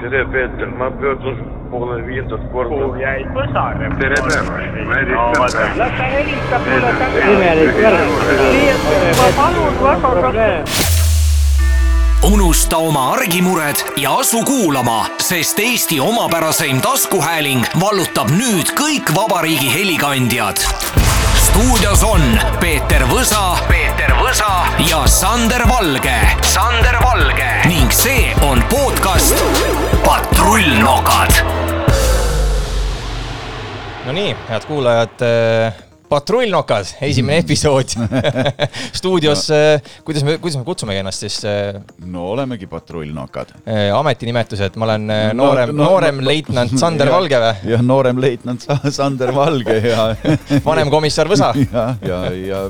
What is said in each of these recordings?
tere, Peeter, ma pöördun poole viiendat korda. jäid võsare. tere päevast, ma helistan. las ta helistab mulle imelik värk. ma palun väga, unusta oma argimured ja asu kuulama, sest Eesti omapäraseim taskuhääling vallutab nüüd kõik vabariigi helikandjad. stuudios on Peeter Võsa, Peeter Võsa ja Sander Valge, Sander Valge ning see on podcast Patrullnokad Nonii, head kuulajad, patrullnokas, esimene episood stuudios, kuidas me, kuidas me kutsumegi ennast siis äh, no olemegi patrullnokad. äh, ametinimetused, ma olen äh, noorem no,, noorem no, leitnant Sander Valge või? jah, noorem leitnant Sa- Sander Valge ja vanem komissar Võsa. ja, ja, ja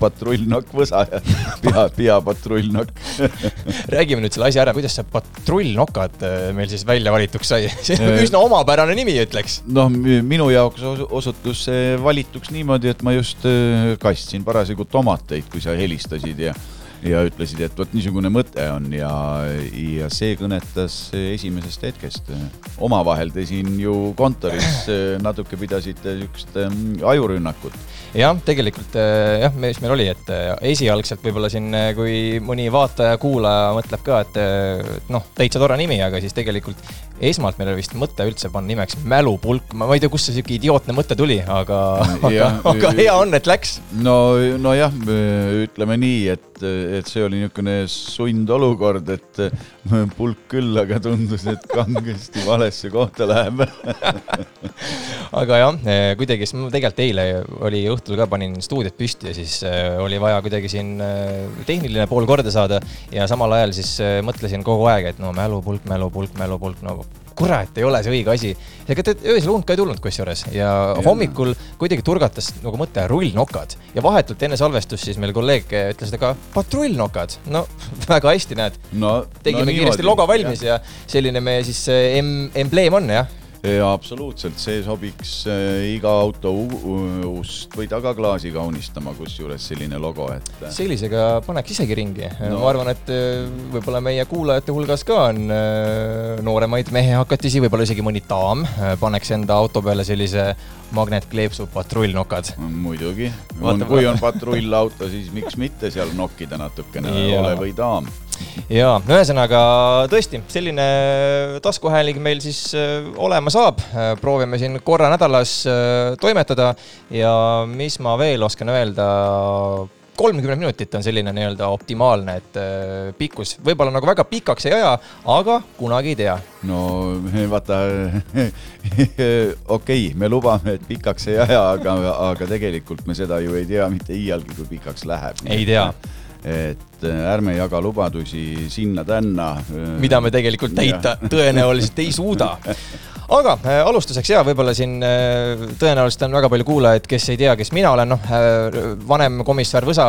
patrullnokk Võsa ja pea, peapatrullnokk. räägime nüüd selle asja ära, kuidas see patrullnokad äh, meil siis välja valituks sai? see on üsna omapärane nimi, ütleks. noh, minu jaoks osu- osutus see valituks niimoodi, et ma just äh, kastsin parasjagu tomateid, kui sa helistasid ja ja ütlesid, et vot niisugune mõte on ja, ja see kõnetas esimesest hetkest. omavahel te siin ju kontoris äh, natuke pidasite niisugust ähm, ajurünnakut. jah, tegelikult äh, jah, mis meil oli, et äh, esialgselt võib-olla siin, kui mõni vaataja-kuulaja mõtleb ka, et äh, noh, täitsa tore nimi, aga siis tegelikult esmalt meil oli vist mõte üldse panna nimeks Mälupulk, ma ei tea, kust see sihuke idiootne mõte tuli, aga, aga aga hea on, et läks. no, nojah, ütleme nii, et, et see oli niisugune sundolukord, et pulk küll, aga tundus, et kangesti valesse kohta läheb. aga jah, kuidagi, siis ma tegelikult eile oli õhtul ka panin stuudiot püsti ja siis äh, oli vaja kuidagi siin äh, tehniline pool korda saada ja samal ajal siis äh, mõtlesin kogu aeg, et no mälupulk, mälupulk, mälupulk, no kurat, ei ole see õige asi. ega te öösel und ka ei tulnud kusjuures ja, hommikul kuidagi turgatas nagu mõte rullnokad ja vahetult enne salvestust siis meil kolleeg ütles ka patrullnokad. no väga hästi, näed. no tegime no, kiiresti logo valmis ja, ja selline meie siis äh, em, embleem on jah ja absoluutselt, see sobiks äh, iga auto ust või tagaklaasi kaunistama, kusjuures selline logo, et. sellisega paneks isegi ringi no.. Ma arvan, et äh, võib-olla meie kuulajate hulgas ka on äh, nooremaid mehehakatisi, võib-olla isegi mõni daam äh, paneks enda auto peale sellise magnetkleepsu patrullnokad. muidugi, Vaata- kui on patrullauto, siis miks mitte seal nokkida natukene, ole või daam. Ja ühesõnaga tõesti, selline taskuhääling meil siis äh, olema saab. proovime siin korra nädalas äh, toimetada ja mis ma veel oskan öelda kolmkümmend minutit on selline nii-öelda optimaalne, et äh, pikkus võib-olla nagu väga pikaks ei aja, aga kunagi ei tea no vaata, okei okay,, me lubame, et pikaks ei aja, aga, aga tegelikult me seda ju ei tea mitte iialgi, kui pikaks läheb. Ei tea.. Et äh, ärme jaga lubadusi sinna-tänna. mida me tegelikult täita tõenäoliselt ei suuda. aga äh, alustuseks ja võib-olla siin äh, tõenäoliselt on väga palju kuulajaid, kes ei tea, kes mina olen, noh äh, vanem komissar Võsa,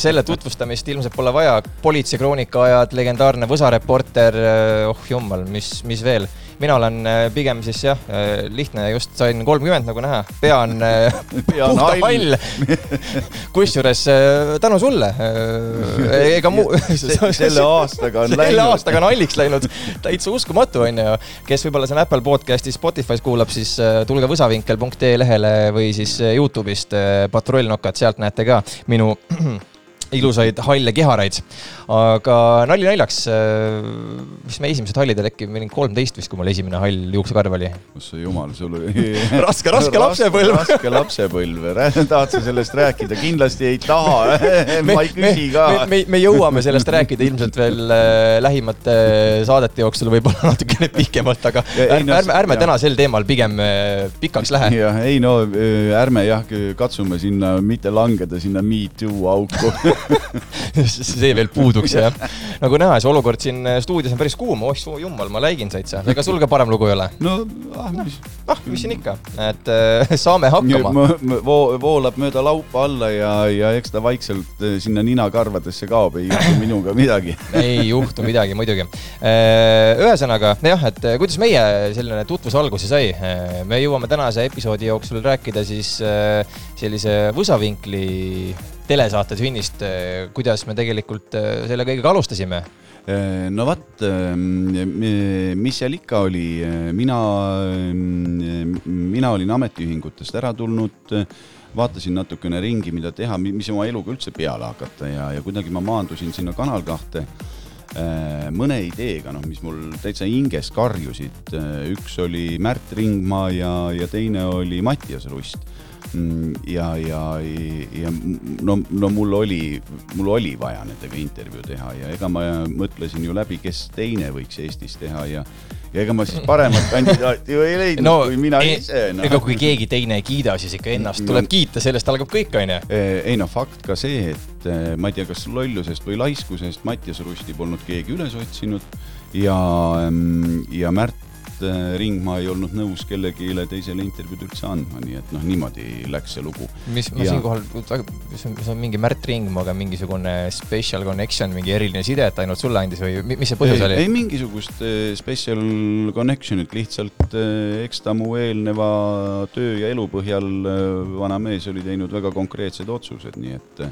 selle tutvustamist ilmselt pole vaja. politseikroonika ajad, legendaarne Võsa reporter, oh jumal, mis, mis veel mina olen äh, pigem siis jah, lihtne, just sain kolmkümmend nagu näha, pea on äh, puhta hall. kusjuures äh, tänu sulle, ega muu. selle aastaga on selle läinud. aastaga on halliks läinud, täitsa uskumatu on ju. kes võib-olla siin Apple podcast'i Spotify's kuulab, siis äh, tulge võsavinkel.ee lehele või siis äh, Youtube'ist äh, patrullnokad, sealt näete ka minu ilusaid halle kiharaid. aga nali naljaks, mis me esimesed hallid äkki, ma olin kolmteist vist, kui mul esimene hall juuksekarv oli. ossa jumal, sul oli Raske- raske lapsepõlv. raske lapsepõlv, tahad sa sellest rääkida, kindlasti ei taha ma ei küsi ka. me, me, me jõuame sellest rääkida ilmselt veel äh, lähimate saadete jooksul võib-olla natukene pikemalt, aga Ja ärme, no, ärme, ärme täna sel teemal pigem äh, pikaks lähe. jah, ei no ärme jah, katsume sinna mitte langeda sinna me too auku. see veel puuduks jah. nagu näha, see olukord siin stuudios on päris kuum, oih soo jumal, ma läigin täitsa, ega sul ka parem lugu ei ole? no ah, mis ah, mis siin ikka, et äh, saame hakkama. Vo- voolab mööda laupa alla ja, ja eks ta vaikselt eh, sinna ninakarvadesse kaob, ei juhtu minuga midagi. ei juhtu midagi muidugi. ühesõnaga jah, et äh, kuidas meie selline tutvus alguse sai. me jõuame tänase episoodi jooksul rääkida siis äh, sellise võsavinkli telesaate sünnist, kuidas me tegelikult äh, selle kõigega alustasime. no vot, mis seal ikka oli, mina, mina olin ametiühingutest ära tulnud, vaatasin natukene ringi, mida teha, mis oma eluga üldse peale hakata ja, ja kuidagi ma maandusin sinna Kanal kahte äh, mõne ideega, noh, mis mul täitsa hinges karjusid. üks oli Märt Ringmaa ja, ja teine oli Mattias Rust. ja, ja, ja no, no mul oli, mul oli vaja nendega intervjuu teha ja ega ma mõtlesin ju läbi, kes teine võiks Eestis teha ja ja ega ma siis paremat kandidaati ju ei leidnud no, kui mina ei- ise no.. ega kui keegi teine ei kiida, siis ikka ennast No- tuleb kiita, sellest algab kõik, onju. ei no fakt ka see, et eh, ma ei tea, kas lollusest või laiskusest Mattias Rusti polnud keegi üles otsinud ja, ja Märt Ringmaa ei olnud nõus kellelegi teisele intervjuud üldse andma, nii et noh, niimoodi läks see lugu. mis ma Ja- siinkohal, mis on, mis on mingi Märt Ringmaaga mingisugune special connection, mingi eriline side, et ainult sulle andis või mi- mis see põhjus ei, oli ei? mingisugust eh, special connection'it, lihtsalt eh, eks ta mu eelneva töö ja elu põhjal vana mees oli teinud väga konkreetsed otsused, nii et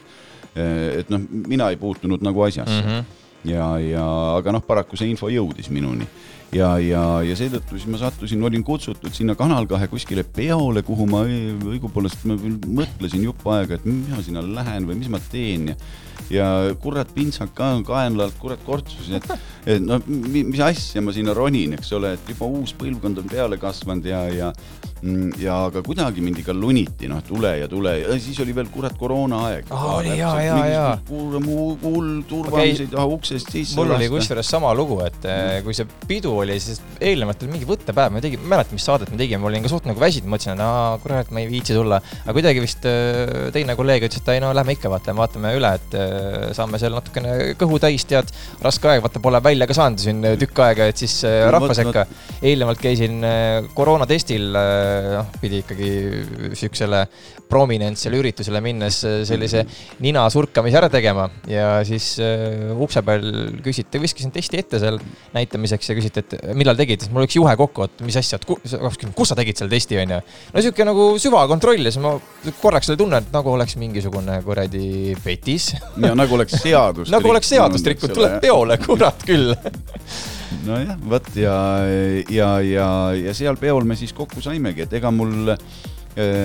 et noh, mina ei puutunud nagu asjasse mm. -hmm. ja, ja aga noh, paraku see info jõudis minuni ja, ja, ja seetõttu siis ma sattusin, olin kutsutud sinna Kanal kahe kuskile peole, kuhu ma õi- õigupoolest ma mõtlesin jupp aega, et mina sinna lähen või mis ma teen. Ja ja kurat pintsak ka kaenla alt, kurat kortsusin, et, et no mi- mis asja ma sinna ronin, eks ole, et juba uus põlvkond on peale kasvanud ja, ja ja aga kuidagi mind ikka luniti, noh, tule ja tule ja siis oli veel kurat koroonaaeg. Aa, oli, jaa, jaa, jaa. hull turvamised ja uksest sisse. mul oli kusjuures sama lugu, et eh, kui see pidu oli, siis eelnevalt oli mingi võttepäev, me tegime, ma ei mäleta, mis saadet me tegime, ma olin ka suht nagu väsinud, mõtlesin, et aa, kurat, ma ei viitsi tulla. aga kuidagi vist eh, teine kolleeg ütles, et ei no lähme ikka vaata, vaatame üle, et eh, saame seal natukene kõhu täis, tead. raske aeg, vaata pole välja ka saanud siin tükk aega, et siis rahva sekka. eelnevalt käisin koroonatestil, noh, pidi ikkagi siuksele prominentsele üritusele minnes eh, sellise nina surkamise ära tegema ja siis äh, ukse peal küsiti, viskasin testi ette seal näitamiseks ja küsiti, et millal tegid, siis mul läks juhe kokku, et mis asja, et ku, kus sa tegid selle testi, onju. no sihuke nagu süvakontroll ja siis ma korraks oli tunne, et nagu oleks mingisugune kuradi petis. ja nagu oleks seadust nagu oleks seadust rikkunud, tuleb peole, kurat küll. nojah, vot ja, ja, ja, ja seal peol me siis kokku saimegi, et ega mul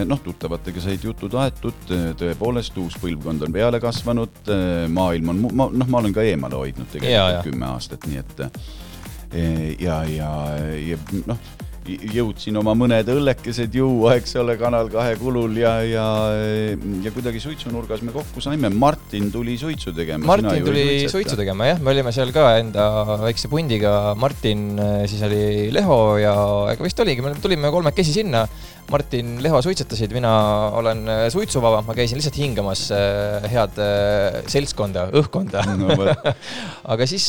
noh, tuttavatega said jutud aetud, tõepoolest uus põlvkond on peale kasvanud, maailm on, ma noh, ma olen ka eemale hoidnud tegelikult kümme aastat, nii et ja, ja, ja noh, jõudsin oma mõned õllekesed juua, eks ole, Kanal kahe kulul ja, ja, ja kuidagi suitsunurgas me kokku saime, Martin tuli suitsu tegema. Martin tuli suitsu tegema jah, me olime seal ka enda väikse pundiga, Martin, siis oli Leho ja ega vist oligi, me tulime kolmekesi sinna. Martin, Leho suitsetasid, mina olen äh, suitsuvaba, ma käisin lihtsalt hingamas äh, head äh, seltskonda, õhkkonda No aga siis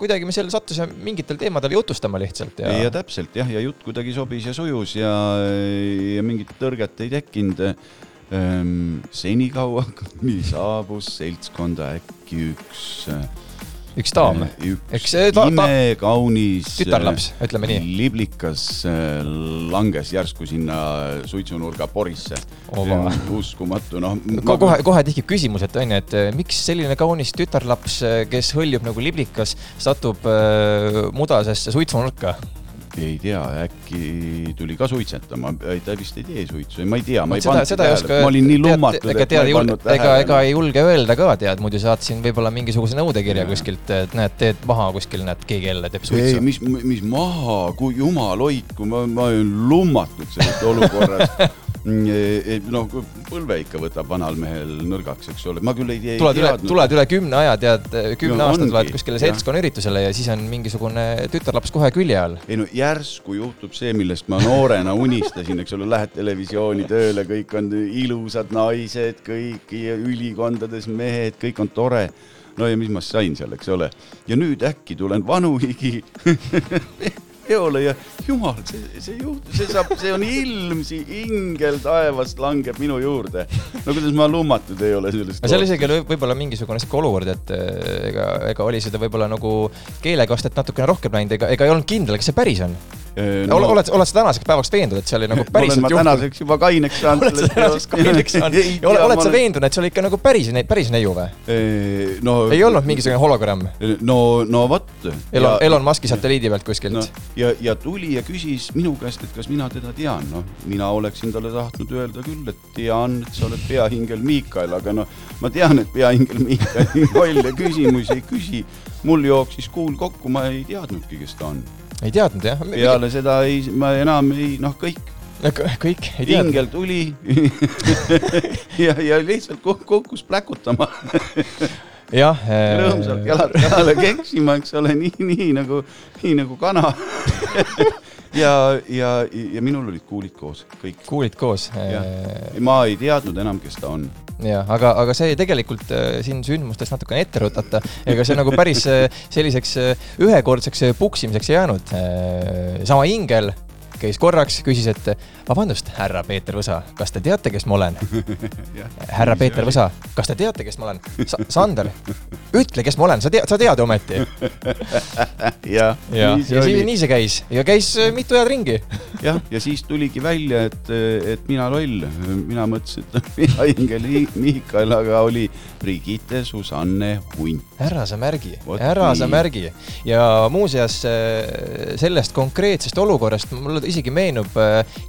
kuidagi me seal sattusime mingitel teemadel jutustama lihtsalt ja, ja täpselt jah, ja jutt kuidagi sobis ja sujus ja, ja mingit tõrget ei tekkinud. Ehm,. senikaua, kuni saabus seltskonda äkki üks, üks daam, üks see ta- ta- imekaunis tütarlaps, ütleme nii. liblikas äh, langes järsku sinna suitsunurga porisse. Uskumatu, noh. kohe, kohe tekib küsimus, et onju, et eh, miks selline kaunis tütarlaps, kes hõljub nagu liblikas, satub äh, mudasesse suitsunurka? Ei tea, äkki tuli ka suitsetama, ta vist ei tee suitsu, ma ei tea, ma ei seda, pannud seda ei oska ma olin nii lummatud, ega et ma ei ei pannud, ega, tähele. ega ei julge öelda ka tead, muidu saatsin võib-olla mingisuguse nõudekirja kuskilt, et näed, teed maha kuskil, näed, keegi jälle teeb ei, suitsu. mis, mis maha, kui jumal hoidku, ma, ma olen lummatud sellest olukorrast. noh, põlve ikka võtab vanal mehel nõrgaks, eks ole, ma küll ei tea. tuled üle, tuled üle kümne aja, tead, kümne No aastat ongi, oled kuskile seltskonnaüritusele ja siis on mingisugune tütarlaps kohe külje all. ei no järsku juhtub see, millest ma noorena unistasin, eks ole, lähed televisiooni tööle, kõik on ilusad naised, kõik ülikondades mehed, kõik on tore. no ja mis ma sain seal, eks ole, ja nüüd äkki tulen vanuhigi peole ja jumal, see, see juht, see saab, see on ilm, see ingel taevast langeb minu juurde. no kuidas ma lummatud ei ole sellest. seal isegi oli võib-olla mingisugune sihuke olukord, et eh, ega, ega oli seda võib-olla nagu keelekastet natukene rohkem läinud, ega, ega ei olnud kindel, kas see päris on. No, oled, oled sa tänaseks päevaks veendunud, et see oli nagu päriselt juhtunud? tänaseks juba kaineks saanud. oled sa tänaseks kaineks saanud ja ole- oled sa veendunud, et see oli ikka nagu päris, päris neiu või? veendunud? no ei olnud mingisugune hologramm? no, no vot. Elon, Elon Musk'i satelliidi pealt kuskilt no,. ja, ja tuli ja küsis minu käest, et kas mina teda tean, noh, mina oleksin talle tahtnud öelda küll, et tean, et sa oled peaingel Miikael, aga noh, ma tean, et peaingel Miikael lolle küsimusi ei küsi. mul jooksis kuul kokku, ma ei teadnudki, kes ta on. Ei teadnud jah? peale seda ei, ma enam ei, noh, kõik, kõik ei teadnud. ingel tuli ja, ja lihtsalt kuk- kukkus pläkutama jah. rõõmsalt jalad jalale keksima, eks ole, nii, nii nagu, nii nagu kana. ja, ja, ja minul olid kuulid koos, kõik. kuulid koos. ma ei teadnud enam, kes ta on. jah, aga, aga see tegelikult äh, siin sündmustest natukene ette rutata, ega see nagu päris äh, selliseks äh, ühekordseks puksimiseks ei jäänud. sama ingel käis korraks, küsis, et vabandust, härra Peeter Võsa, kas te teate, kes ma olen? härra Peeter Võsa, kas te teate, kes ma olen Sa? Sander, ütle, kes ma olen, sa tead, sa tead ometi. jah, ja, nii see ja siis oli. nii see käis ja käis äh, mitu head ringi. jah, ja siis tuligi välja, et, et mina loll, mina mõtlesin, et mina ingel I- Miikael, aga oli Brigitte Susanne Hunt. ära sa märgi ära sa nii. märgi ja muuseas äh, sellest konkreetsest olukorrast mulle isegi meenub,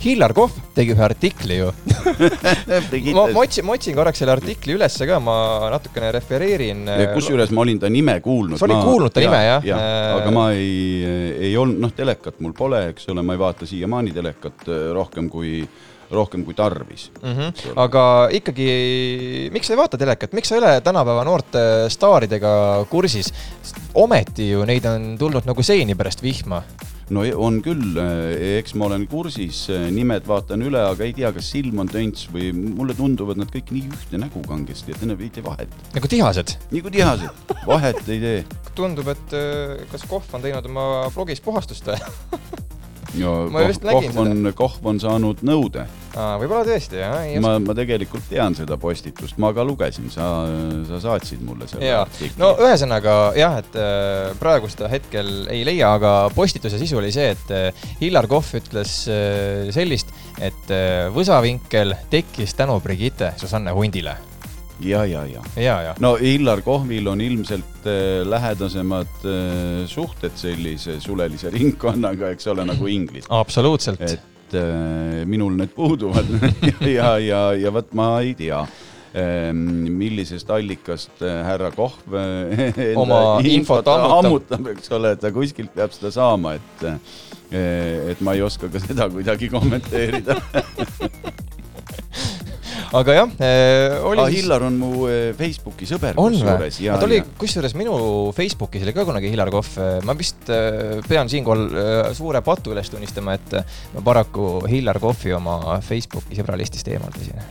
Hillar Kohv tegi ühe artikli ju. ma, ma otsin, ma otsin korraks selle artikli ülesse ka, ma natukene refereerin. kusjuures ma olin ta nime kuulnud. Sa olid kuulnud ta nime, jah? jah, Äh, aga ma ei, ei olnud, noh, telekat mul pole, eks ole, ma ei vaata siiamaani telekat äh, rohkem kui, rohkem kui tarvis mm. -hmm. aga ikkagi, miks sa ei vaata telekat, miks sa ei ole tänapäeva noorte staaridega kursis? ometi ju neid on tulnud nagu seeni pärast vihma. No e- on küll, eks ma olen kursis, nimed vaatan üle, aga ei tea, kas silm on tönts või mulle tunduvad nad kõik nii ühte nägu kangesti, et enam ei tee vahet. nagu tihased. nagu tihased, vahet ei tee. tundub, et äh, kas Kohv on teinud oma blogis puhastust või? ja Ma just nägin Kohv on, Kohv on saanud nõude. võib-olla tõesti jah, ma, ma tegelikult tean seda postitust, ma ka lugesin, sa, sa saatsid mulle selle jaa, no ühesõnaga jah, et äh, praegu seda hetkel ei leia, aga postituse sisu oli see, et äh, Hillar Kohv ütles äh, sellist, et võsavinkel tekkis tänu Brigitte Susanne Hundile. ja, ja, ja. ja, ja. no Illar Kohvil on ilmselt äh, lähedasemad äh, suhted sellise sulelise ringkonnaga, eks ole, nagu inglis. absoluutselt. et äh, minul need puuduvad ja, ja, ja vot ma ei tea millisest allikast härra Kohv Oma infot ammutab. eks ole, ta kuskilt peab seda saama, et et ma ei oska ka seda kuidagi kommenteerida. aga jah, oli ah, siis. Hillar on mu äh, Facebooki sõber on või? ta oli kusjuures minu Facebookis oli ka kunagi Hillar Kohv, ma vist äh, pean siinkohal äh, suure patu üles tunnistama, et äh, ma paraku Hillar Kohvi oma Facebooki sõbralistist eemaldasin.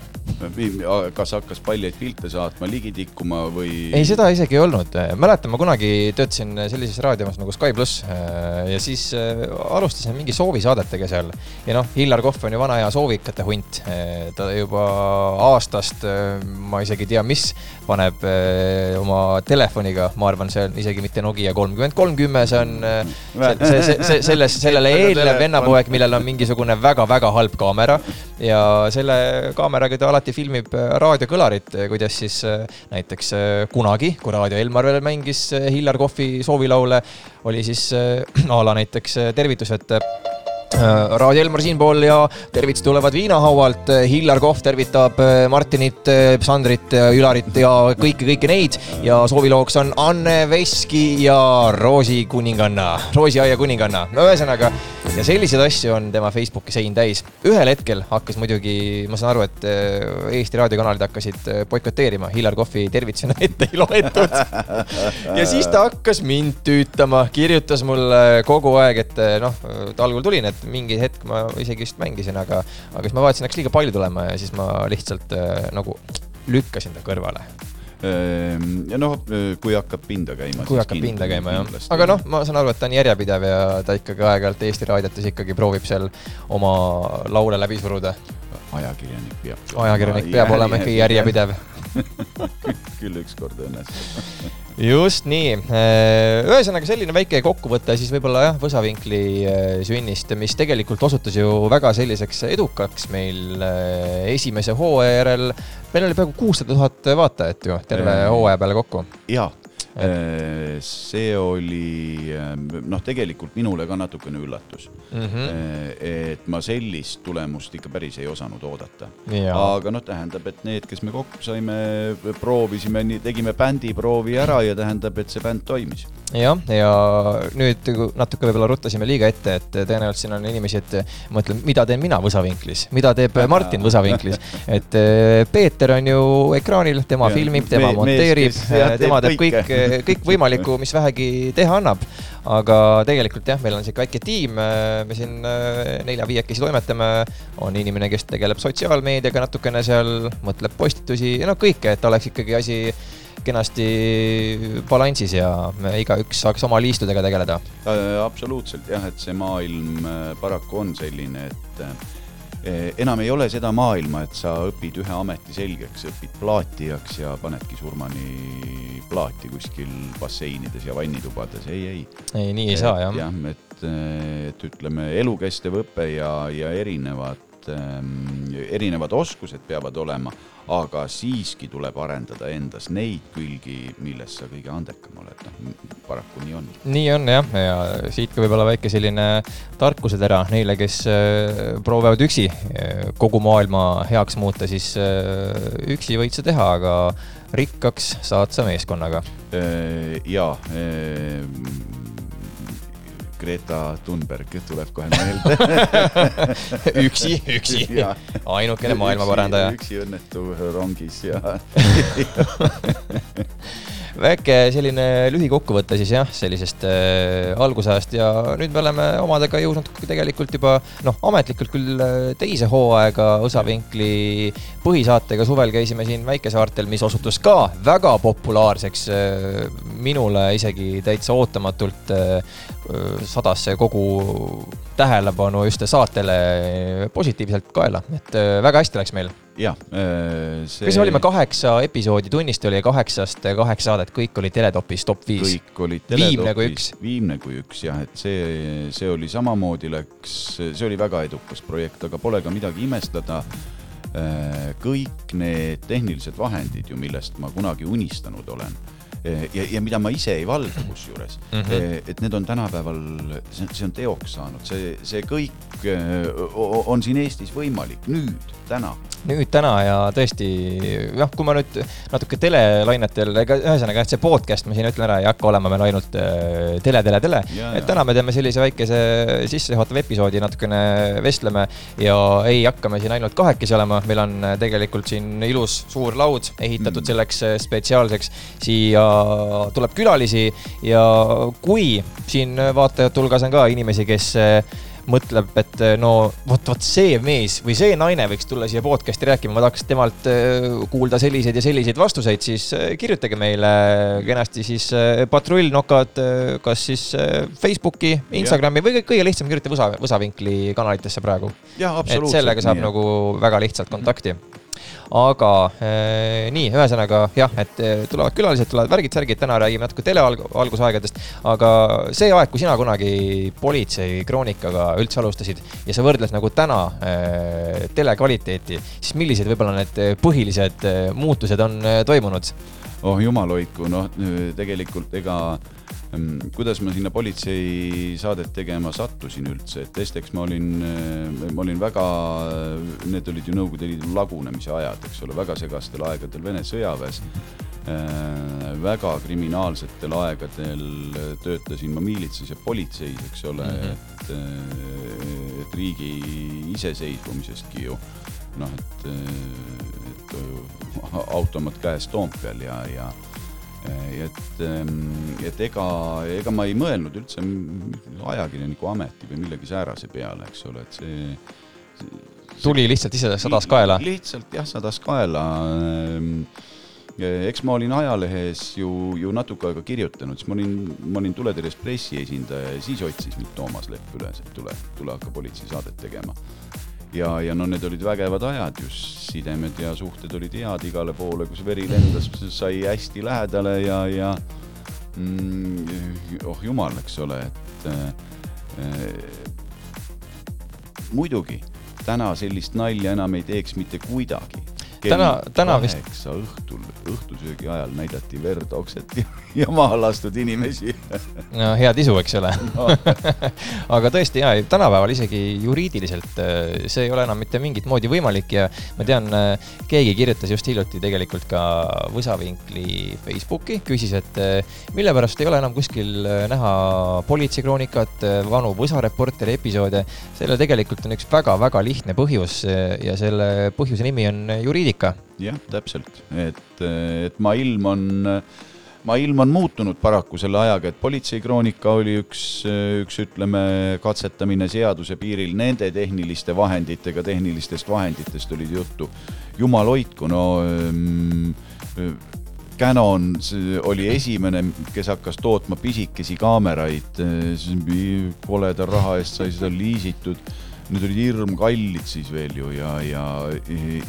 kas hakkas paljaid pilte saatma, ligi tikkuma või? ei, seda isegi ei olnud, mäletan, ma kunagi töötasin sellises raadios nagu Sky pluss äh, ja siis äh, alustasin mingi soovisaadetega seal ja noh, Hillar Kohv on ju vana hea soovikate hunt, ta juba aastast, ma isegi ei tea, mis, paneb äh, oma telefoniga, ma arvan, see on isegi mitte Nokia kolmkümmend kolmkümmend, see on äh, see, see, see, selles, sellele eelnev vennapoeg, millel on mingisugune väga-väga halb kaamera ja selle kaameraga ta alati filmib äh, raadiokõlarit, kuidas siis äh, näiteks äh, kunagi, kui Raadio Elmar veel mängis äh, Hillar Kohvi soovilaule, oli siis äh, a la näiteks äh, tervitused äh, Raadio Elmar siinpool ja tervitused tulevad viinahaualt. Hillar Kohv tervitab äh, Martinit, Sandrit, Ülarit ja kõiki, kõiki neid ja soovilooks on Anne Veski ja Roosi kuninganna, Roosiaia kuninganna. no ühesõnaga ja selliseid asju on tema Facebooki sein täis. ühel hetkel hakkas muidugi, ma saan aru, et äh, Eesti raadiokanalid hakkasid äh, boikoteerima, Hillar Kohvi tervitusena ette ei loetud. ja siis ta hakkas mind tüütama, kirjutas mulle kogu aeg, et noh, algul tulin, et mingi hetk ma isegi vist mängisin, aga, aga siis ma vaatasin, hakkas liiga palju tulema ja siis ma lihtsalt äh, nagu lükkasin ta kõrvale. Ehm, ja noh, kui hakkab pinda käima. kui hakkab pinda käima jah, aga noh, ma saan aru, et ta on järjepidev ja ta ikkagi aeg-ajalt Eesti raadiotes ikkagi proovib seal oma laule läbi suruda. ajakirjanik peab. ajakirjanik peab olema ikkagi järjepidev. Küll ükskord õnnestub. just nii, ühesõnaga selline väike kokkuvõte siis võib-olla jah, Võsavinkli eh, sünnist, mis tegelikult osutus ju väga selliseks edukaks meil eh, esimese hooaja järel. meil oli peaaegu kuussada tuhat vaatajat ju terve Äh. hooaja peale kokku. jaa, see oli noh, tegelikult minule ka natukene üllatus Mm mm, -hmm. et ma sellist tulemust ikka päris ei osanud oodata. Aga noh, tähendab, et need, kes me kokku saime, proovisime, tegime bändiproovi ära ja tähendab, et see bänd toimis. jah, ja nüüd natuke võib-olla ruttasime liiga ette, et tõenäoliselt siin on inimesi, et ma ütlen, mida teen mina Võsavinklis, mida teeb Martin Võsavinklis. et eh, Peeter on ju ekraanil, tema Ja, filmib, tema me- monteerib jah,, tema teeb kõik kõike., kõikvõimalikku, mis vähegi teha annab. aga tegelikult jah, meil on sihuke väike tiim, me siin eh, nelja-viiekesi toimetame, on inimene, kes tegeleb sotsiaalmeediaga natukene seal, mõtleb postitusi ja noh, kõike, et oleks ikkagi asi kenasti balansis ja me igaüks saaks oma liistudega tegeleda. Äh, absoluutselt jah, et see maailm äh, paraku on selline, et äh, enam ei ole seda maailma, et sa õpid ühe ameti selgeks, õpid plaatijaks ja panedki surmani plaati kuskil basseinides ja vannitubades, ei, ei. ei, nii ei saa jah. jah, et, et ütleme, elukestev õpe ja, ja erinevad, erinevad oskused peavad olema, aga siiski tuleb arendada endas neid külgi, milles sa kõige andekam oled, noh paraku nii on nii on jah, ja siit ka võib-olla väike selline tarkusetera neile, kes äh, proovivad üksi äh, kogu maailma heaks muuta, siis äh, üksi võid sa teha, aga rikkaks saad sa meeskonnaga. ja Greta Thunberg tuleb kohe meelde. üksi, üksi ainukene maailmaparandaja. üksi õnnetu rongis ja väike selline lühikokkuvõte siis jah, sellisest äh, algusajast ja nüüd me oleme omadega jõudnud tegelikult juba noh, ametlikult küll äh, teise hooaega Õsavinkli põhisaatega suvel käisime siin väikesaartel, mis osutus ka väga populaarseks äh,. minule isegi täitsa ootamatult äh, sadas see kogu tähelepanu just saatele positiivselt kaela, et äh, väga hästi läks meil jah, see. kas me olime kaheksa episoodi, tunnist oli kaheksast kaheksa saadet, kõik olid teletopis top viis. kõik olid Viimne kui teletopis, viimne kui üks jah, et see, see oli samamoodi läks, see oli väga edukas projekt, aga pole ka midagi imestada. kõik need tehnilised vahendid ju, millest ma kunagi unistanud olen ja, ja mida ma ise ei valda kusjuures mm. -hmm. et need on tänapäeval, see, on teoks saanud, see, see kõik eh, on siin Eestis võimalik nüüd, täna nüüd täna ja tõesti jah, kui ma nüüd natuke telelainetel, ega ühesõnaga, et see podcast, ma siin ütlen ära, ei hakka olema meil ainult tele, tele, tele. Et täna me teeme sellise väikese sissejuhatava episoodi, natukene vestleme ja ei hakka me siin ainult kahekesi olema, meil on tegelikult siin ilus suur laud ehitatud Mm. selleks äh, spetsiaalseks. siia tuleb külalisi ja kui siin vaatajate hulgas on ka inimesi, kes äh, mõtleb, et eh, no vot, vot see mees või see naine võiks tulla siia podcast'i rääkima, ma tahaks temalt eh, kuulda selliseid ja selliseid vastuseid, siis eh, kirjutage meile kenasti siis eh, patrullnokad, kas siis eh, Facebooki, Instagrami või kõige- lihtsam kirjutada Võsa, Võsavinkli kanalitesse praegu. et sellega saab nagu väga lihtsalt kontakti. Aga eh, nii, ühesõnaga jah, et eh, tulevad külalised, tulevad värgid-särgid, täna räägime natuke tele alg- algusaegadest, aga see aeg, kui sina kunagi politsei kroonikaga üldse alustasid ja sa võrdled nagu täna eh, tele kvaliteeti, siis millised võib-olla need eh, põhilised eh, muutused on toimunud? oh jumal hoidku, noh tegelikult ega kuidas ma sinna politseisaadet tegema sattusin üldse, et esiteks ma olin, ma olin väga, need olid ju Nõukogude Liidu lagunemise ajad, eks ole, väga segastel aegadel Vene sõjaväes. väga kriminaalsetel aegadel töötasin ma miilitses ja politseis, eks ole mm. -hmm. et, et riigi iseseisvumisestki ju noh, et, et automaat käes Toompeal ja ja et, et ega, ega ma ei mõelnud üldse ajakirjaniku ameti või millegi säärase peale, eks ole, et see tuli lihtsalt ise sadas kaela? lihtsalt jah, sadas kaela. eks ma olin ajalehes ju, ju natuke aega kirjutanud, siis ma olin, ma olin Tuletõrjes pressiesindaja ja siis otsis mind Toomas Lepp üles, et tule, tule hakka politseisaadet tegema. ja, ja no need olid vägevad ajad just, sidemed ja suhted olid head igale poole, kus veri lendas, sai hästi lähedale ja, ja mm, oh jumal, eks ole, et äh, muidugi täna sellist nalja enam ei teeks mitte kuidagi. Täna- täna vist- kaheksa õhtul, õhtusöögi ajal näidati verd, okset ja, ja maha lastud inimesi. no head isu, eks ole aga tõesti ja tänapäeval isegi juriidiliselt äh, see ei ole enam mitte mingit moodi võimalik ja ma tean, keegi kirjutas just hiljuti tegelikult ka Võsavinkli Facebooki, küsis, et äh, mille pärast ei ole enam kuskil äh, näha politseikroonikat, vanu Võsa Reporteri episoode. sellel tegelikult on üks väga-väga lihtne põhjus äh, ja selle põhjuse nimi on juriidika. jah, täpselt, et, et maailm on, maailm on muutunud paraku selle ajaga, et politseikroonika oli üks, üks ütleme, katsetamine seaduse piiril nende tehniliste vahenditega, tehnilistest vahenditest oli juttu. jumal hoidku, no ähm, Canon oli esimene, kes hakkas tootma pisikesi kaameraid, koleda raha eest sai seda liisitud need olid hirmkallid siis veel ju ja, ja,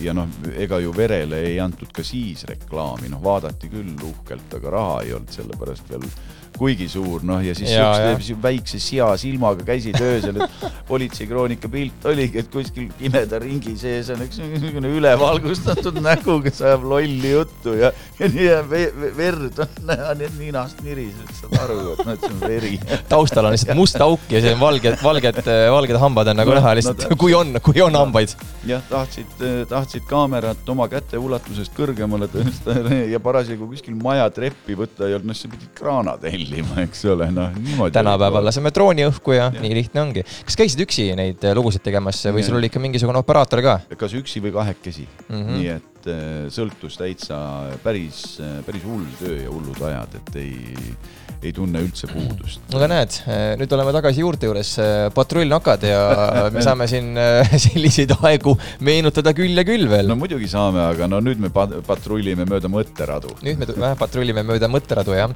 ja noh, ega ju verele ei antud ka siis reklaami, noh vaadati küll uhkelt, aga raha ei olnud sellepärast veel kuigi suur, noh ja siis Ja, siukse väikse sea silmaga käisid öösel, et politseikroonika pilt oligi, et kuskil pimeda ringi sees on üks niisugune ülevalgustatud nägu, kes ajab lolli juttu ja, ja nii ja ve, ve, verd on näha, nii et ninast niriseb, saad aru, et noh, et see on veri. taustal on lihtsalt must auk ja see on valged, valged, valged hambad on nagu No, näha no lihtsalt täpselt., kui on, kui on hambaid. jah, tahtsid, tahtsid kaamerat oma käte ulatusest kõrgemale tõsta ja parasjagu kuskil maja treppi võtta ei olnud, noh, sa pidid kraana tellima, eks ole, noh niimoodi. tänapäeval laseme drooni õhku ja, ja nii lihtne ongi. kas käisid üksi neid äh, lugusid tegemas või sul oli ikka mingisugune operaator ka? kas üksi või kahekesi mm. -hmm. nii et äh, sõltus täitsa päris, päris hull töö ja hullud ajad, et ei, ei tunne üldse puudust. aga näed, nüüd oleme tagasi juurte juures, patrullnokad ja me saame siin äh, selliseid aegu meenutada küll ja küll veel no. muidugi saame, aga no nüüd me pat- patrullime mööda mõtteradu. nüüd me vähe patrullime mööda mõtteradu jah.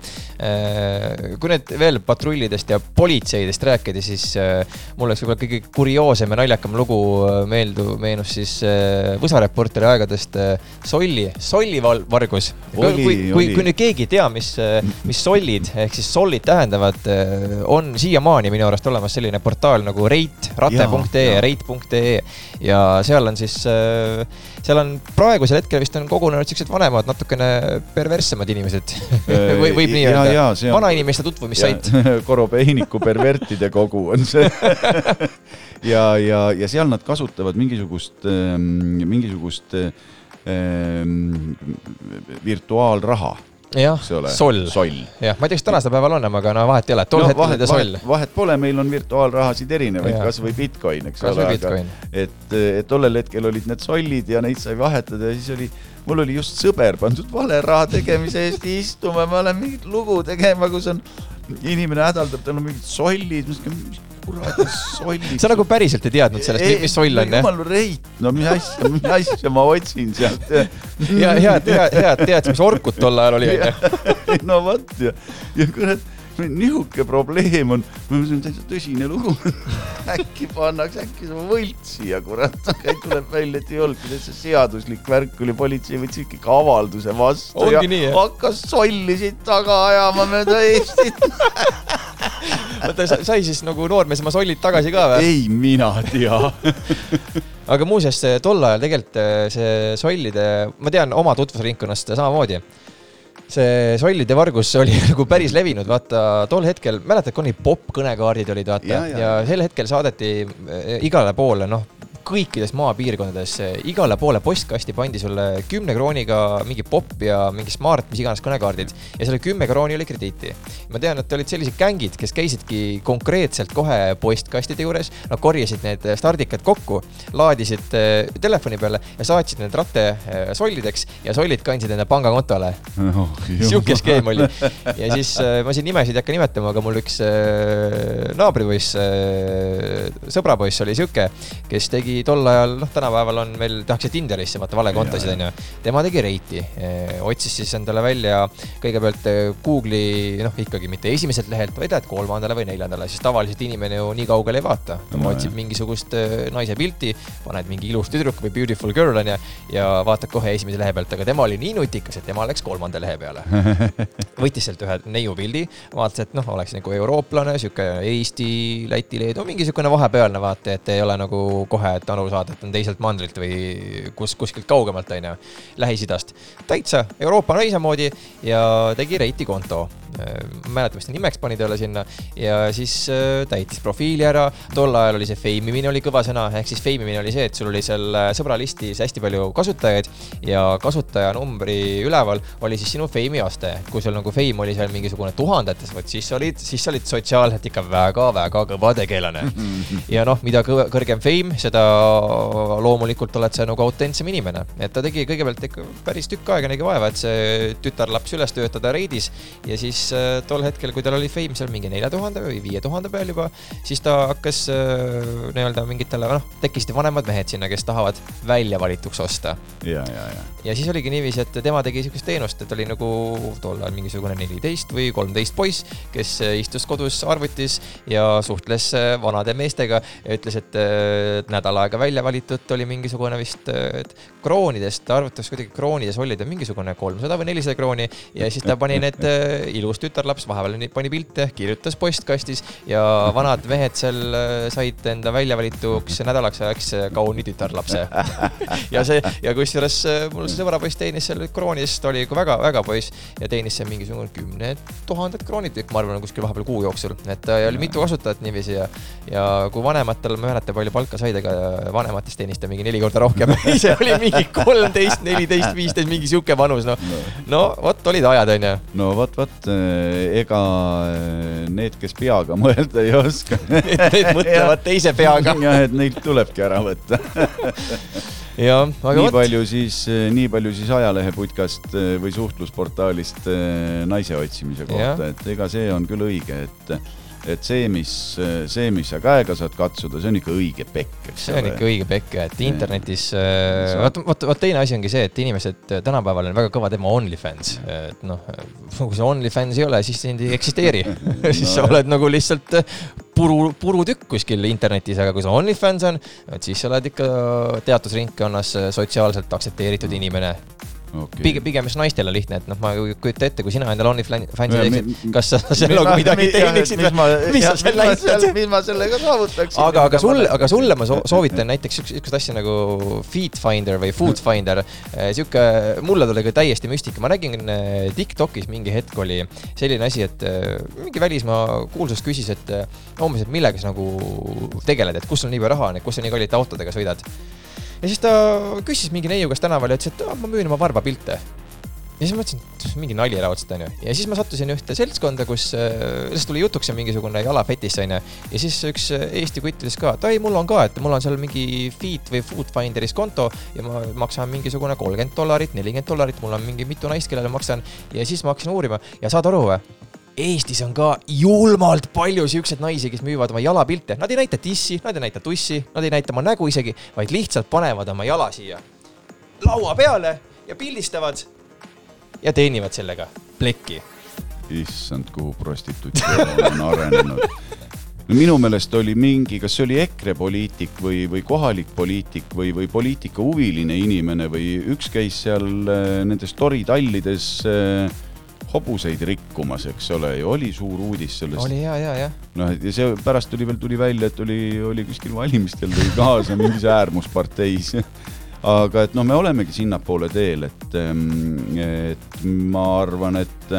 kui nüüd veel patrullidest ja politseidest rääkida, siis äh, mul oleks võib-olla kõige kurioossem ja naljakam lugu äh, meeldu, meenus siis äh, Võsa Reporteri aegadest äh, Solli, Solli vargus. kui, kui, kui nüüd keegi ei tea, mis, mis sollid ehk siis sollid tähendavad, on siiamaani minu arust olemas selline portaal nagu reit, rate.ee jaa. reit.ee ja seal on siis, seal on praegusel hetkel vist on kogunenud siuksed vanemad, natukene perverssemad inimesed või võib nii öelda vanainimeste tutvumissait. Korobeiniku pervertide kogu on see. ja, ja, ja seal nad kasutavad mingisugust, mingisugust ähm, virtuaalraha, jah soll. jah, ma ei tea, kas tänasel päeval on, aga no vahet ei ole, tol no, hetkel oli ta soll. vahet,. pole, meil on virtuaalrahasid erinevaid kasvõi Bitcoin, eks Kas ole, et, et tollel hetkel olid need sollid ja neid sai vahetada ja siis oli, mul oli just sõber pandud vale raha tegemise eest istuma, ma olen mingit lugu tegema, kus on inimene hädaldab, tal on mingid sollid, mis kuradi sollid. sa nagu päriselt ei teadnud sellest, mis soll on, jah? jumal reit, no mis asja, mis asja ma otsin sealt. ja head, head, head tead, mis orkut tol ajal oli, onju. no vot ja, ja kurat, niisugune probleem on, see on täitsa tõsine lugu. äkki pannakse, äkki see võlts siia, kurat, tuleb välja, et ei olnudki täitsa seaduslik värk oli, politsei võttis ikkagi avalduse vastu Ongi ja nii, hakkas solli siit taga ajama mööda Eestit. oota, sai siis nagu noormees oma sollid tagasi ka või? ei mina tea. aga muuseas, tol ajal tegelikult äh, see sollide, ma tean oma tutvusringkonnast samamoodi. See sollide vargus oli nagu päris levinud, vaata tol hetkel, mäletad, kui need popp-kõnekaardid olid, vaata Ja, ja, ja, sel hetkel saadeti äh, igale poole, noh, kõikides maapiirkondades igale poole postkasti pandi sulle kümne krooniga mingi popp ja mingi smart, mis iganes kõnekaardid ja selle kümme krooni oli krediiti. ma tean, et olid sellised gängid, kes käisidki konkreetselt kohe postkastide juures, nad korjasid need stardikad kokku, laadisid eh, telefoni peale ja saatsid need ratte eh, sollideks ja sollid kandsid enda pangakontole. sihuke skeem oli. ja siis äh, ma siin nimesid ei hakka nimetama, aga mul üks naabripoiss sõbrapoiss oli sihuke, kes tegi tol ajal, noh, tänapäeval on veel, tehakse Tinderisse, vaata valekontosid Jaa, onju. tema tegi reiti, otsis siis endale välja kõigepealt eh, Google'i, noh ikkagi mitte esimeselt lehelt, vaid et kolmandale või neljandale, siis tavaliselt inimene ju nii kaugele ei vaata. tema otsib mingisugust eh, naise pilti, paned mingi ilus tüdruk või beautiful girl onju ja vaatad kohe esimese lehe pealt, aga tema oli nii nutikas, et tema läks kolmanda lehe peale. võttis sealt ühe neiu pildi, vaatas, et noh, oleks nagu eurooplane, sihuke Eesti, Läti, Leedu, mingi niisugune vahepealne vaata, et ei ole nagu kohe, et aru saada, et on teiselt mandrilt või kus, kuskilt kaugemalt, onju, Lähis-Idast. täitsa Euroopa naise moodi ja tegi reiti konto. ma ei mäleta, mis ta nimeks pani talle sinna ja siis äh, täitis profiili ära. tol ajal oli see feimimine oli kõva sõna, ehk siis feimimine oli see, et sul oli seal äh, sõbralistis hästi palju kasutajaid ja kasutajanumbri üleval oli siis sinu feimi aste. kui sul nagu feim oli seal mingisugune tuhandetes, vot siis olid, siis sa olid sotsiaalselt ikka väga-väga kõva tegelane. ja noh, mida kõrgem feim, seda loomulikult oled sa nagu autentsem inimene. et ta tegi kõigepealt ikka päris tükk aega nägi vaeva, et see tütarlaps üles töötada reidis ja siis äh, tol hetkel, kui tal oli feim seal mingi nelja tuhande või viie tuhande peal juba, siis ta hakkas äh, nii-öelda mingitele, noh, tekkisid vanemad mehed sinna, kes tahavad välja valituks osta ja, ja, ja. ja siis oligi niiviisi, et tema tegi siukest teenust, et oli nagu tol ajal mingisugune neliteist või kolmteist poiss, kes äh, istus kodus arvutis ja suhtles vanade meestega ja ütles, et nädal aega välja valitud oli mingisugune vist äh, kroonidest, ta arvutas kuidagi kroonides oli ta mingisugune kolmsada või nelisada krooni ja siis ta pani need äh, ilus tütarlaps vahepeal ni- pani pilte, kirjutas postkastis ja vanad mehed seal äh, said enda välja valituks nädalaks ajaks kauni tütarlapse. ja see ja kusjuures mul see sõbrapoiss teenis seal kroonis, ta oli väga-väga poiss ja teenis seal mingisugune kümned tuhanded kroonid ma arvan, kuskil vahepeal kuu jooksul, et oli mitu kasutajat niiviisi ja ja kui vanematel, ma ei mäleta, palju palka said, aga vanematest teenis ta mingi neli korda rohkem ise oli mingi kolmteist, neliteist, viisteist, mingi sihuke vanus, noh. no vot, olid ajad, onju. no vot, vot ega eh, need, kes peaga mõelda ei oska. Need mõtlevad teise peaga. jah, et neilt tulebki ära võtta. jah, aga nii vot, palju siis, nii palju siis ajaleheputkast eh, või suhtlusportaalist eh, naise otsimise kohta, et ega see on küll õige, et et see, mis, see, mis sa käega saad katsuda, see on ikka õige pekk, eks see on ikka õige pekk, et internetis, vot, vot, vot teine asi ongi see, et inimesed äh, tänapäeval on väga kõva teema OnlyFans, et noh, kui sul OnlyFans ei ole, siis sind ei eksisteeri. Siis sa oled nagu lihtsalt äh, puru, purutükk kuskil internetis, aga kui sul OnlyFans on, et siis sa oled ikka teatud ringkonnas äh, sotsiaalselt aktsepteeritud inimene. Okay. pigem, pigem just naistel on lihtne, et noh, ma ei kujuta ette, kui sina endale OnlyFansi teeksid kas sa sellega midagi teeniksid mis ma, mis sa selle eest mis ma sellega saavutaksin. aga, aga sulle, aga sulle ma soo- soovitan näiteks siukest asja nagu Feed Finder või Food Finder. sihuke, mulle tuli ka täiesti müstika, ma nägin äh, TikTokis mingi hetk oli selline asi, et äh, mingi välismaa kuulsus küsis, et umbes, et millega sa nagu tegeled, et kus sul nii palju raha on, et kus sa nii kallite autodega sõidad. Ja siis ta küsis mingi neiu käest tänaval ja ütles, et "Aa, ma müün oma varbapilte ja siis ma mõtlesin, et mingi nali raudselt onju. ja siis ma sattusin ühte seltskonda, kus äh, lihtsalt tuli jutuks mingisugune jalafetiš onju. ja siis üks äh, Eesti kutt ütles ka, et ai, mul on ka, et mul on seal mingi Feet või Foodfinderis konto ja ma maksan mingisugune kolmkümmend dollarit, nelikümmend dollarit, mul on mingi mitu naist, kellele maksan. ja siis ma hakkasin uurima ja saad aru või? Eestis on ka julmalt palju siukseid naisi, kes müüvad oma jalapilte, nad ei näita tissi, nad ei näita tussi, nad ei näita oma nägu isegi, vaid lihtsalt panevad oma jala siia laua peale ja pildistavad ja teenivad sellega plekki. issand, kuhu prostitutsioon on arenenud. minu meelest oli mingi, kas see oli EKRE poliitik või, või kohalik poliitik või, või poliitikahuviline inimene või üks käis seal äh, nendes toritallides äh, hobuseid rikkumas, eks ole, ja oli suur uudis sellest. oli ja, ja, jah. noh, ja see pärast tuli veel, tuli välja, et oli, oli kuskil valimistel tõi kaasa mingis äärmusparteis. aga et noh, me olemegi sinnapoole teel, et, et ma arvan, et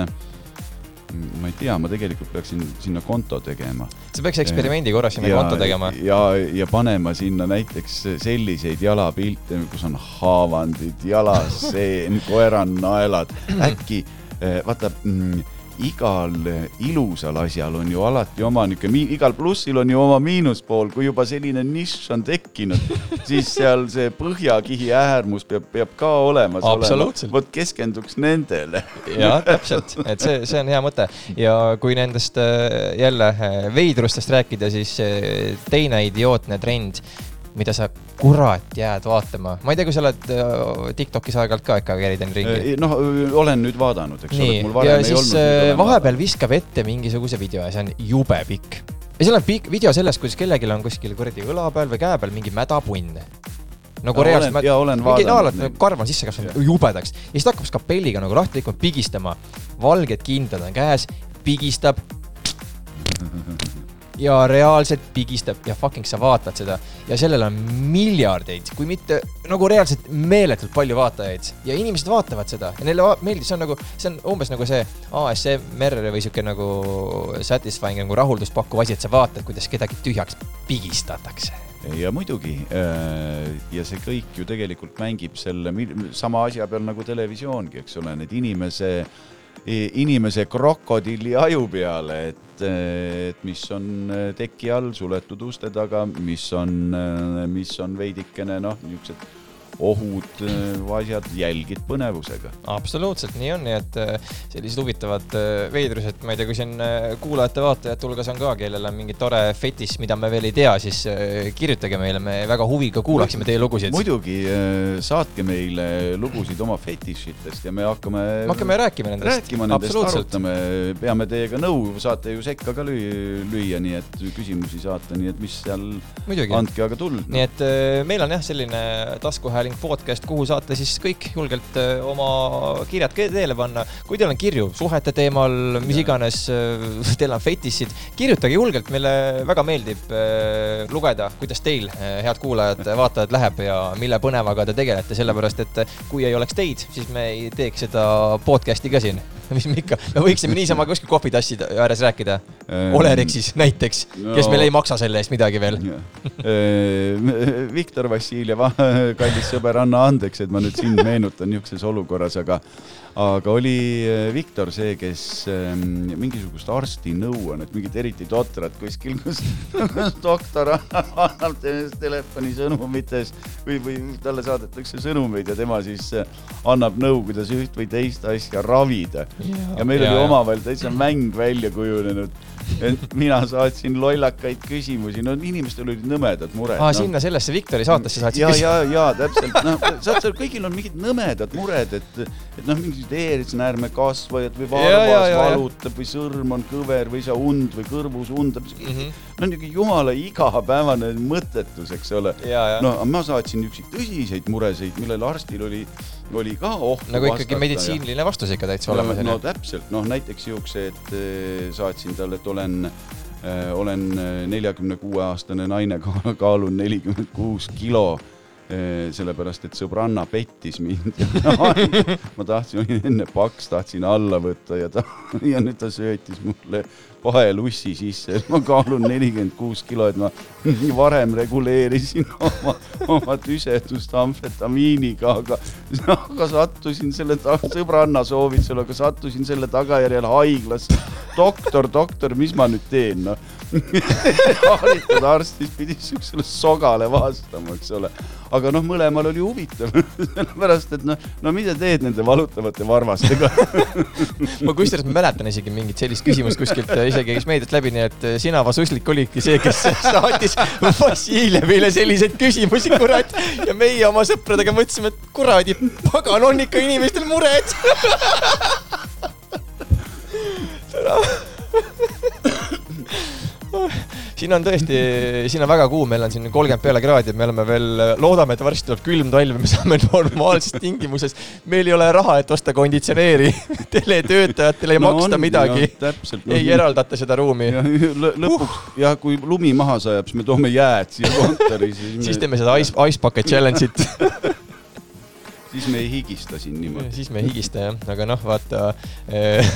ma ei tea, ma tegelikult peaksin sinna konto tegema. sa peaks eksperimendi korras sinna konto tegema. ja, ja panema sinna näiteks selliseid jalapilte, kus on haavandid, jalaseen, koeranaelad, äkki eh, vaata mm, igal ilusal asjal on ju alati oma niisugune, igal plussil on ju oma miinuspool, kui juba selline nišš on tekkinud, siis seal see põhjakihi äärmus peab, peab ka olemas olema. vot keskenduks nendele. jah, täpselt, et see, see on hea mõte ja kui nendest äh, jälle veidrustest rääkida, siis teine idiootne trend, mida sa kurat jääd vaatama. ma ei tea, kui sa oled äh, Tiktokis aeg-ajalt ka ikka kärid enne ringi. noh, olen nüüd vaadanud, eks ole, mul, ja varem ei siis olnud. äh, vahepeal viskab ette mingisuguse video ja see on jube pikk. ja seal on pikk video sellest, kuidas kellelgi on kuskil kuradi õla peal või käe peal mingi mädapunn. Ja olen- ja olen mingi vaadanud naelad neid. nagu karv on sisse kasvanud jubedaks ja siis ta hakkab skapelliga nagu lahti liikuma, pigistama. valged kindad on käes, pigistab. ja reaalselt pigistab ja fucking sa vaatad seda. Ja sellel on miljardeid, kui mitte nagu reaalselt meeletult palju vaatajaid. Ja inimesed vaatavad seda ja neile meeldib, see on nagu, see on umbes nagu see ASMR või sihuke nagu satisfying nagu rahuldust pakkuv asi, et sa vaatad, kuidas kedagi tühjaks pigistatakse. ja muidugi äh, ja see kõik ju tegelikult mängib selle sama asja peal nagu televisioongi, eks ole, need inimese, inimese krokodilli aju peale, et, et mis on äh, teki all suletud uste taga, mis on, mis on veidikene noh, niisugused ohud, asjad, jälgid põnevusega. absoluutselt nii on, nii et äh, sellised huvitavad äh, veidrused, ma ei tea, kui siin äh, kuulajate-vaatajate hulgas on ka, kellel on mingi tore fetiš, mida me veel ei tea, siis äh, kirjutage meile, me väga huviga kuulaksime teie lugusid. muidugi äh, saatke meile lugusid oma fetišitest ja me hakkame me hakkame rääkima nendest. rääkima nendest, arutame, peame teiega nõu, saate ju sekka ka lüüa, lüüa, nii et küsimusi saata, nii et mis seal, andke aga tuld. nii et äh, meil on jah, selline taskuhääling podcast, kuhu saate siis kõik julgelt äh, oma kirjad teele panna. kui teil on kirju suhete teemal, mis iganes, teil on fetišid, kirjutage julgelt, meile väga meeldib äh, lugeda, kuidas teil, head kuulajad-vaatajad, läheb ja mille põnevaga te tegelete, sellepärast et äh, kui ei oleks teid, siis me ei teeks seda podcast'i ka siin. mis me ikka, me võiksime niisama kuskil kohvitassi ääres rääkida. Olerexis näiteks, kes no- meil ei maksa selle eest midagi veel. Viktor Vassiljev, kallis sõber, anna andeks, et ma nüüd sind meenutan niisuguses olukorras, aga aga oli äh, Viktor see, kes ähm, mingisugust arsti nõuannet, mingit eriti totrat kuskil, kus doktor annab, annab te- telefonisõnumites või, või talle saadetakse sõnumeid ja tema siis äh, annab nõu, kuidas üht või teist asja ravida. ja meil Ja, oli omavahel täitsa mäng välja kujunenud. Et mina saatsin lollakaid küsimusi, no inimestel olid nõmedad mured aa, no. sinna sellesse Viktori saatesse saatsid ja, ja, ja täpselt, noh, saad sa, kõigil on mingid nõmedad mured, et, et noh, mingisugused eesnäärme kasvajad või varvas valutab või sõrm on kõver või sa und või kõrvus undab mm. -hmm. No niisugune jumala igapäevane mõttetus, eks ole. ja, ja. no ma saatsin niisuguseid tõsiseid muresid, millele arstil oli, oli ka ohtu nagu ikkagi meditsiiniline vastus ikka täitsa olemas no, on no täpselt, noh näiteks siuksed eh, saatsin talle, et olen, olen neljakümne kuue aastane naine, kaalun nelikümmend kuus kilo. sellepärast, et sõbranna pettis mind. ma tahtsin, olin enne paks, tahtsin alla võtta ja ta, ja nüüd ta söötis mulle paelussi sisse, ma kaalun nelikümmend kuus kilo, et ma varem reguleerisin oma, oma tüsedust amfetamiiniga, aga, aga sattusin selle ta- sõbranna soovitusel, aga sattusin selle tagajärjel haiglasse. doktor, doktor, mis ma nüüd teen, noh. haritud arst, siis pidi siuksele sogale vastama, eks ole. Aga noh, mõlemal oli huvitav, sellepärast et noh, no mida teed nende valutavate varvastega. ma kusjuures mäletan isegi mingit sellist küsimust kuskilt äh, isegi käis meediast läbi, nii et äh, sina, Vasuslik, olidki see, kes saatis Vassiljevile selliseid küsimusi, kurat. ja meie oma sõpradega mõtlesime, et kuradi pagan, on ikka inimestel mured. Siin on tõesti, siin on väga kuum, meil on siin kolmkümmend peale kraadi, me oleme veel, loodame, et varsti tuleb külm talv me saame normaalses tingimuses. meil ei ole raha, et osta konditsioneeri, teletöötajatele ei no maksta on, midagi, täpselt ei eraldata seda ruumi. lõpuks uh. ja kui lumi maha sajab, siis me toome jääd siia kontori, siis me, siis teeme seda ice, ice bucket challenge'it, siis me ei higista siin niimoodi. siis me ei higista jah, aga noh, vaata eh,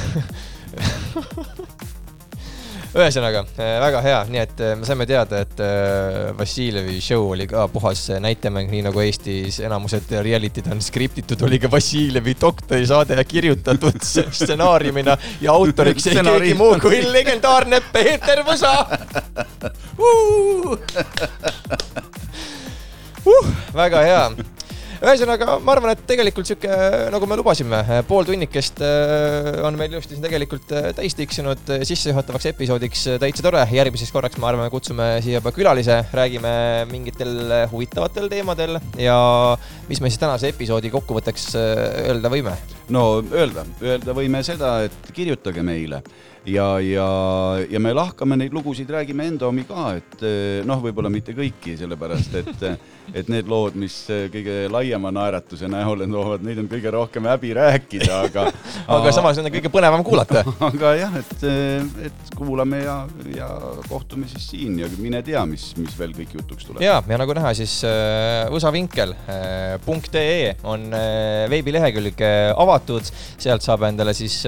ühesõnaga väga hea, nii et eh, me saime teada, et eh, Vassiljevi show oli ka puhas näitemäng, nii nagu Eestis enamused reality'd on skriptitud, oli ka Vassiljevi doktorisaade kirjutatud stsenaariumina ja autoriks jäi keegi muu kui legendaarne Peeter Võsa uh!. Uh, väga hea ühesõnaga, ma arvan, et tegelikult sihuke, nagu me lubasime, pool tunnikest äh, on meil ilusti siin tegelikult äh, täis tiksunud äh, sissejuhatavaks episoodiks täitsa tore. järgmiseks korraks, ma arvan, kutsume siia juba külalise, räägime mingitel huvitavatel teemadel ja mis me siis tänase episoodi kokkuvõtteks öelda võime? no öelda, öelda võime seda, et kirjutage meile ja, ja, ja me lahkame neid lugusid, räägime enda omi ka, et eh, noh, võib-olla mitte kõiki, sellepärast et, et need lood, mis eh, kõige laiema naeratuse näol toovad, neid on kõige rohkem häbi rääkida, aga aga samas on kõige põnevam kuulata. aga jah, et, et kuulame ja, ja kohtume siis siin ja mine tea, mis, mis veel kõik jutuks tuleb. ja, ja nagu näha, siis võsavinkel.ee on veebilehekülg avatud, sealt saab endale siis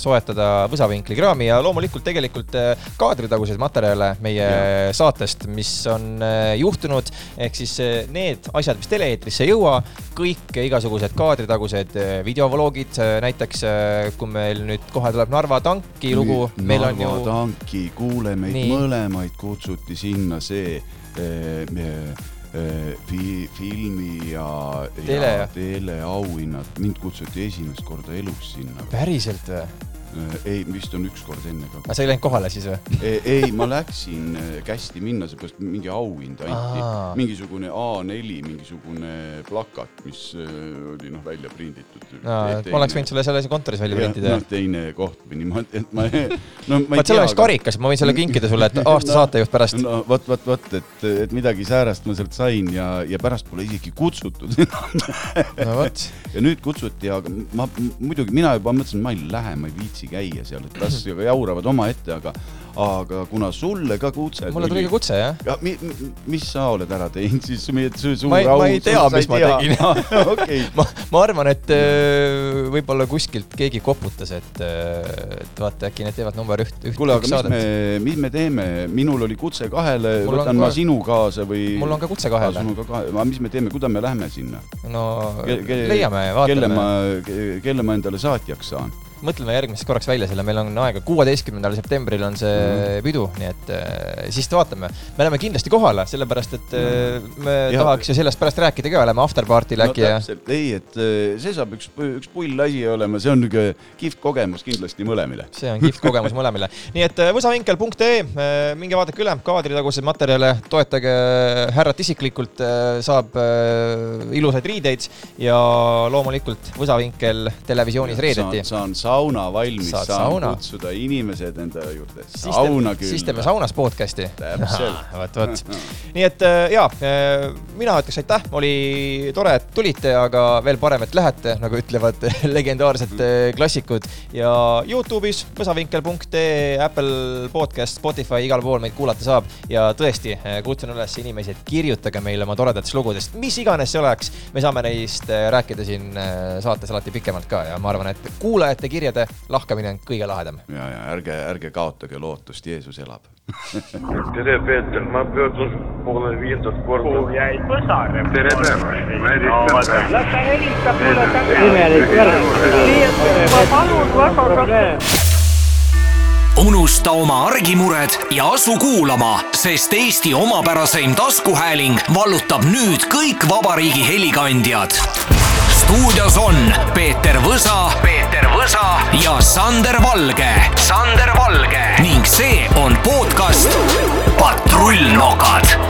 soetada võsavinkli kraami ja loomulikult tegelikult äh, kaadritaguseid materjale meie Ja. saatest, mis on äh, juhtunud, ehk siis äh, need asjad, mis tele-eetrisse ei jõua, kõik igasugused kaadritagused videovloogid, näiteks kui meil nüüd kohe tuleb Narva tanki lugu, on ju Narva tanki, kuule meid Nii. Mõlemaid kutsuti sinna see fi, filmi ja, Tele- ja teleauhinnad, mind kutsuti esimest korda elus sinna. päriselt või? ei, vist on üks kord enne ka aga. sa ei läinud kohale siis või? ei, ma läksin eh, kästi minna, seepärast mingi auhind anti mingisugune A4, mingisugune plakat, mis eh, oli noh välja prinditud. ma oleks võinud sulle selle kontoris välja printida noh, teine koht või niimoodi, et ma, no vaat seal oleks karikas, ma võin selle kinkida sulle, et aasta saatejuht pärast. no vot, vot, vot, et, et midagi säärast ma sealt sain ja, ja pärast pole isegi kutsutud. no vot, ja nüüd kutsuti, aga ma muidugi mina juba mõtlesin, ma ei lähe, ma ei viitsi käia seal, et las jauravad omaette, aga, aga kuna sulle ka kutse mulle tuli ka kutse jah. ja mi, mi, mis sa oled ära teinud siis, meie su- suur Ma au. ma ei tea, mis ma tegin. okei, ma, ma arvan, et äh, võib-olla kuskilt keegi koputas, et, et vaata, äkki need teevad number üht, üht, kuule, aga mis saadet me, mis me teeme, minul oli kutse kahele, võtan ma ka- sinu kaasa või? mul on ka kutse kahele. ka, mis me teeme, kuidas me lähme sinna? no Ke- ke- leiame ja kelle vaatame ma, kelle ma endale saatjaks saan? Mõtleme järgmiseks korraks välja selle, meil on aega, kuueteistkümnendal septembril on see Mhm. pidu, nii et äh, siis vaatame. me läheme kindlasti kohale, sellepärast et äh, me Ja- tahaks ju sellest pärast rääkida ka, lähme afterparty'le äkki ja täpselt, ei, et eh, see saab üks, üks pull asi olema, see on niisugune kihvt kogemus kindlasti mõlemile. see on kihvt kogemus mõlemile. nii et äh, võsavinkel.ee, minge vaadake üle kaadritaguseid materjale, toetage härrat isiklikult, saab äh, ilusaid riideid ja loomulikult Võsavinkel televisioonis reedeti. saan sauna valmis, saan sauna. kutsuda inimesed enda juurde sauna teeme, siis teeme külla. saunas podcast'i. Täpselt. vot, vot. nii et äh, ja, mina ütleks aitäh, oli tore, et tulite, aga veel parem, et lähete, nagu ütlevad legendaarsed äh, klassikud ja Youtube'is võsavinkel.ee, Apple podcast, Spotify, igal pool meid kuulata saab ja tõesti äh, kutsun üles inimesi, et kirjutage meile oma toredatest lugudest, mis iganes see oleks, me saame neist äh, rääkida siin äh, saates alati pikemalt ka ja ma arvan, et kuulajate kirjade lahkamine on kõige lahedam. ja, ja ärge, ärge kaotage lootust, Jeesus elab. tere, Peeter, ma pöördun poole viiendat korda. kuhu jäid Võsare? tere päevast, ma helistan. las ta helistab mulle Imelik tagasi. ma palun väga, unusta oma argimured ja asu kuulama, sest Eesti omapäraseim taskuhääling vallutab nüüd kõik vabariigi helikandjad. Stuudios on Peeter Võsa, Peeter Võsa ja Sander Valge, Sander Valge. Ning see on podcast Patrullnokad